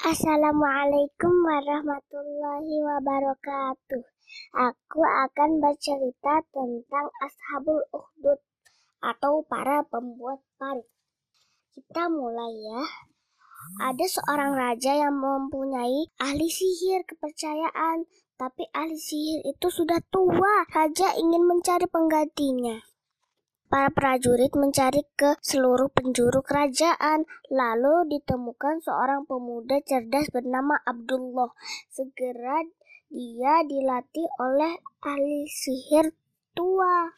Assalamualaikum warahmatullahi wabarakatuh. Aku akan bercerita tentang Ashabul Ukhdud atau para pembuat parit. Kita mulai ya. Ada seorang raja yang mempunyai ahli sihir kepercayaan, tapi ahli sihir itu sudah tua. Raja ingin mencari penggantinya. Para prajurit mencari ke seluruh penjuru kerajaan. Lalu ditemukan seorang pemuda cerdas bernama Abdullah. Segera dia dilatih oleh ahli sihir tua.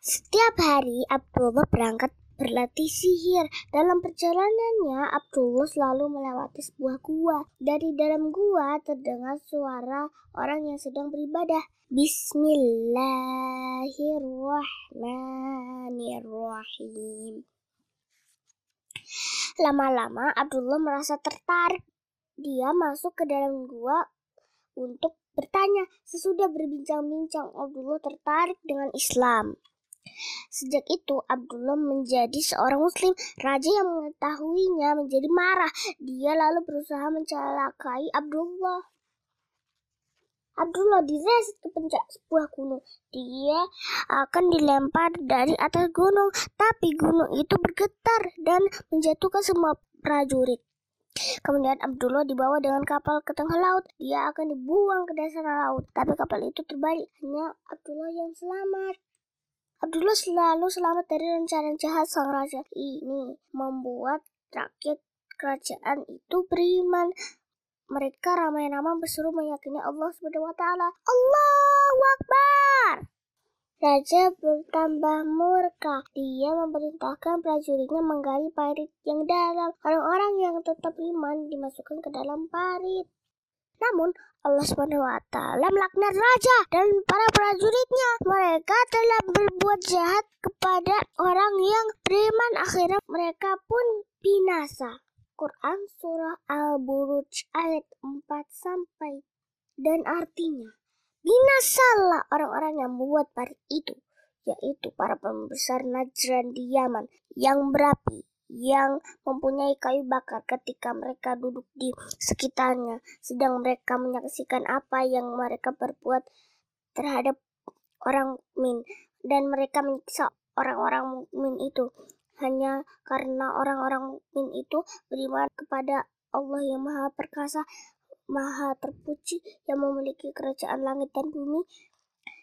Setiap hari Abdullah berangkat berlatih sihir. Dalam perjalanannya, Abdullah selalu melewati sebuah gua. Dari dalam gua terdengar suara orang yang sedang beribadah. Bismillahirrahmanirrahim. Lama-lama Abdullah merasa tertarik. Dia masuk ke dalam gua untuk bertanya. Sesudah berbincang-bincang, Abdullah tertarik dengan Islam. Sejak itu, Abdullah menjadi seorang muslim. Raja yang mengetahuinya menjadi marah. Dia lalu berusaha mencelakai Abdullah. Abdullah direst ke puncak sebuah gunung. Dia akan dilempar dari atas gunung, tapi gunung itu bergetar dan menjatuhkan semua prajurit. Kemudian Abdullah dibawa dengan kapal ke tengah laut. Dia akan dibuang ke dasar laut, tapi kapal itu terbalik. Hanya Abdullah yang selamat. Abdullah selalu selamat dari rencana jahat sang raja ini membuat rakyat kerajaan itu beriman. Mereka ramai-ramai berseru meyakini Allah Subhanahu wa taala. Allahu Akbar. Raja bertambah murka. Dia memerintahkan prajuritnya menggali parit yang dalam. Orang-orang yang tetap iman dimasukkan ke dalam parit. Namun Allah Subhanahu wa taala melaknat raja dan para prajuritnya. Mereka telah berbuat jahat kepada orang yang beriman akhirnya mereka pun binasa. Quran surah Al-Buruj ayat 4 sampai. Dan artinya binasalah orang-orang yang membuat parit itu yaitu para pembesar Najran di Yaman yang berapi yang mempunyai kayu bakar ketika mereka duduk di sekitarnya, sedang mereka menyaksikan apa yang mereka perbuat terhadap orang min dan mereka menyiksa orang-orang mukmin itu hanya karena orang-orang mukmin itu beriman kepada Allah yang Maha Perkasa, Maha Terpuji yang memiliki kerajaan langit dan bumi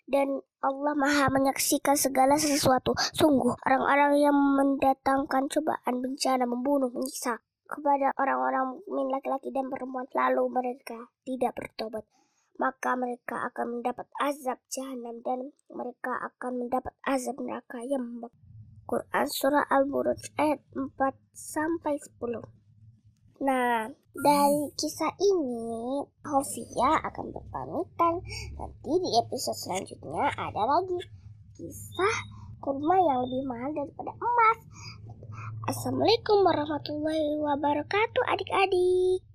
dan Allah Maha menyaksikan segala sesuatu. Sungguh, orang-orang yang mendatangkan cobaan, bencana, membunuh, menyiksa kepada orang-orang mukmin laki-laki dan perempuan, lalu mereka tidak bertobat, maka mereka akan mendapat azab jahanam dan mereka akan mendapat azab neraka yang membakar. Quran Surah Al-Buruj ayat 4 sampai 10. Nah, dari kisah ini, Hovia akan berpamitan. Nanti di episode selanjutnya ada lagi kisah kurma yang lebih mahal daripada emas. Assalamualaikum warahmatullahi wabarakatuh adik-adik.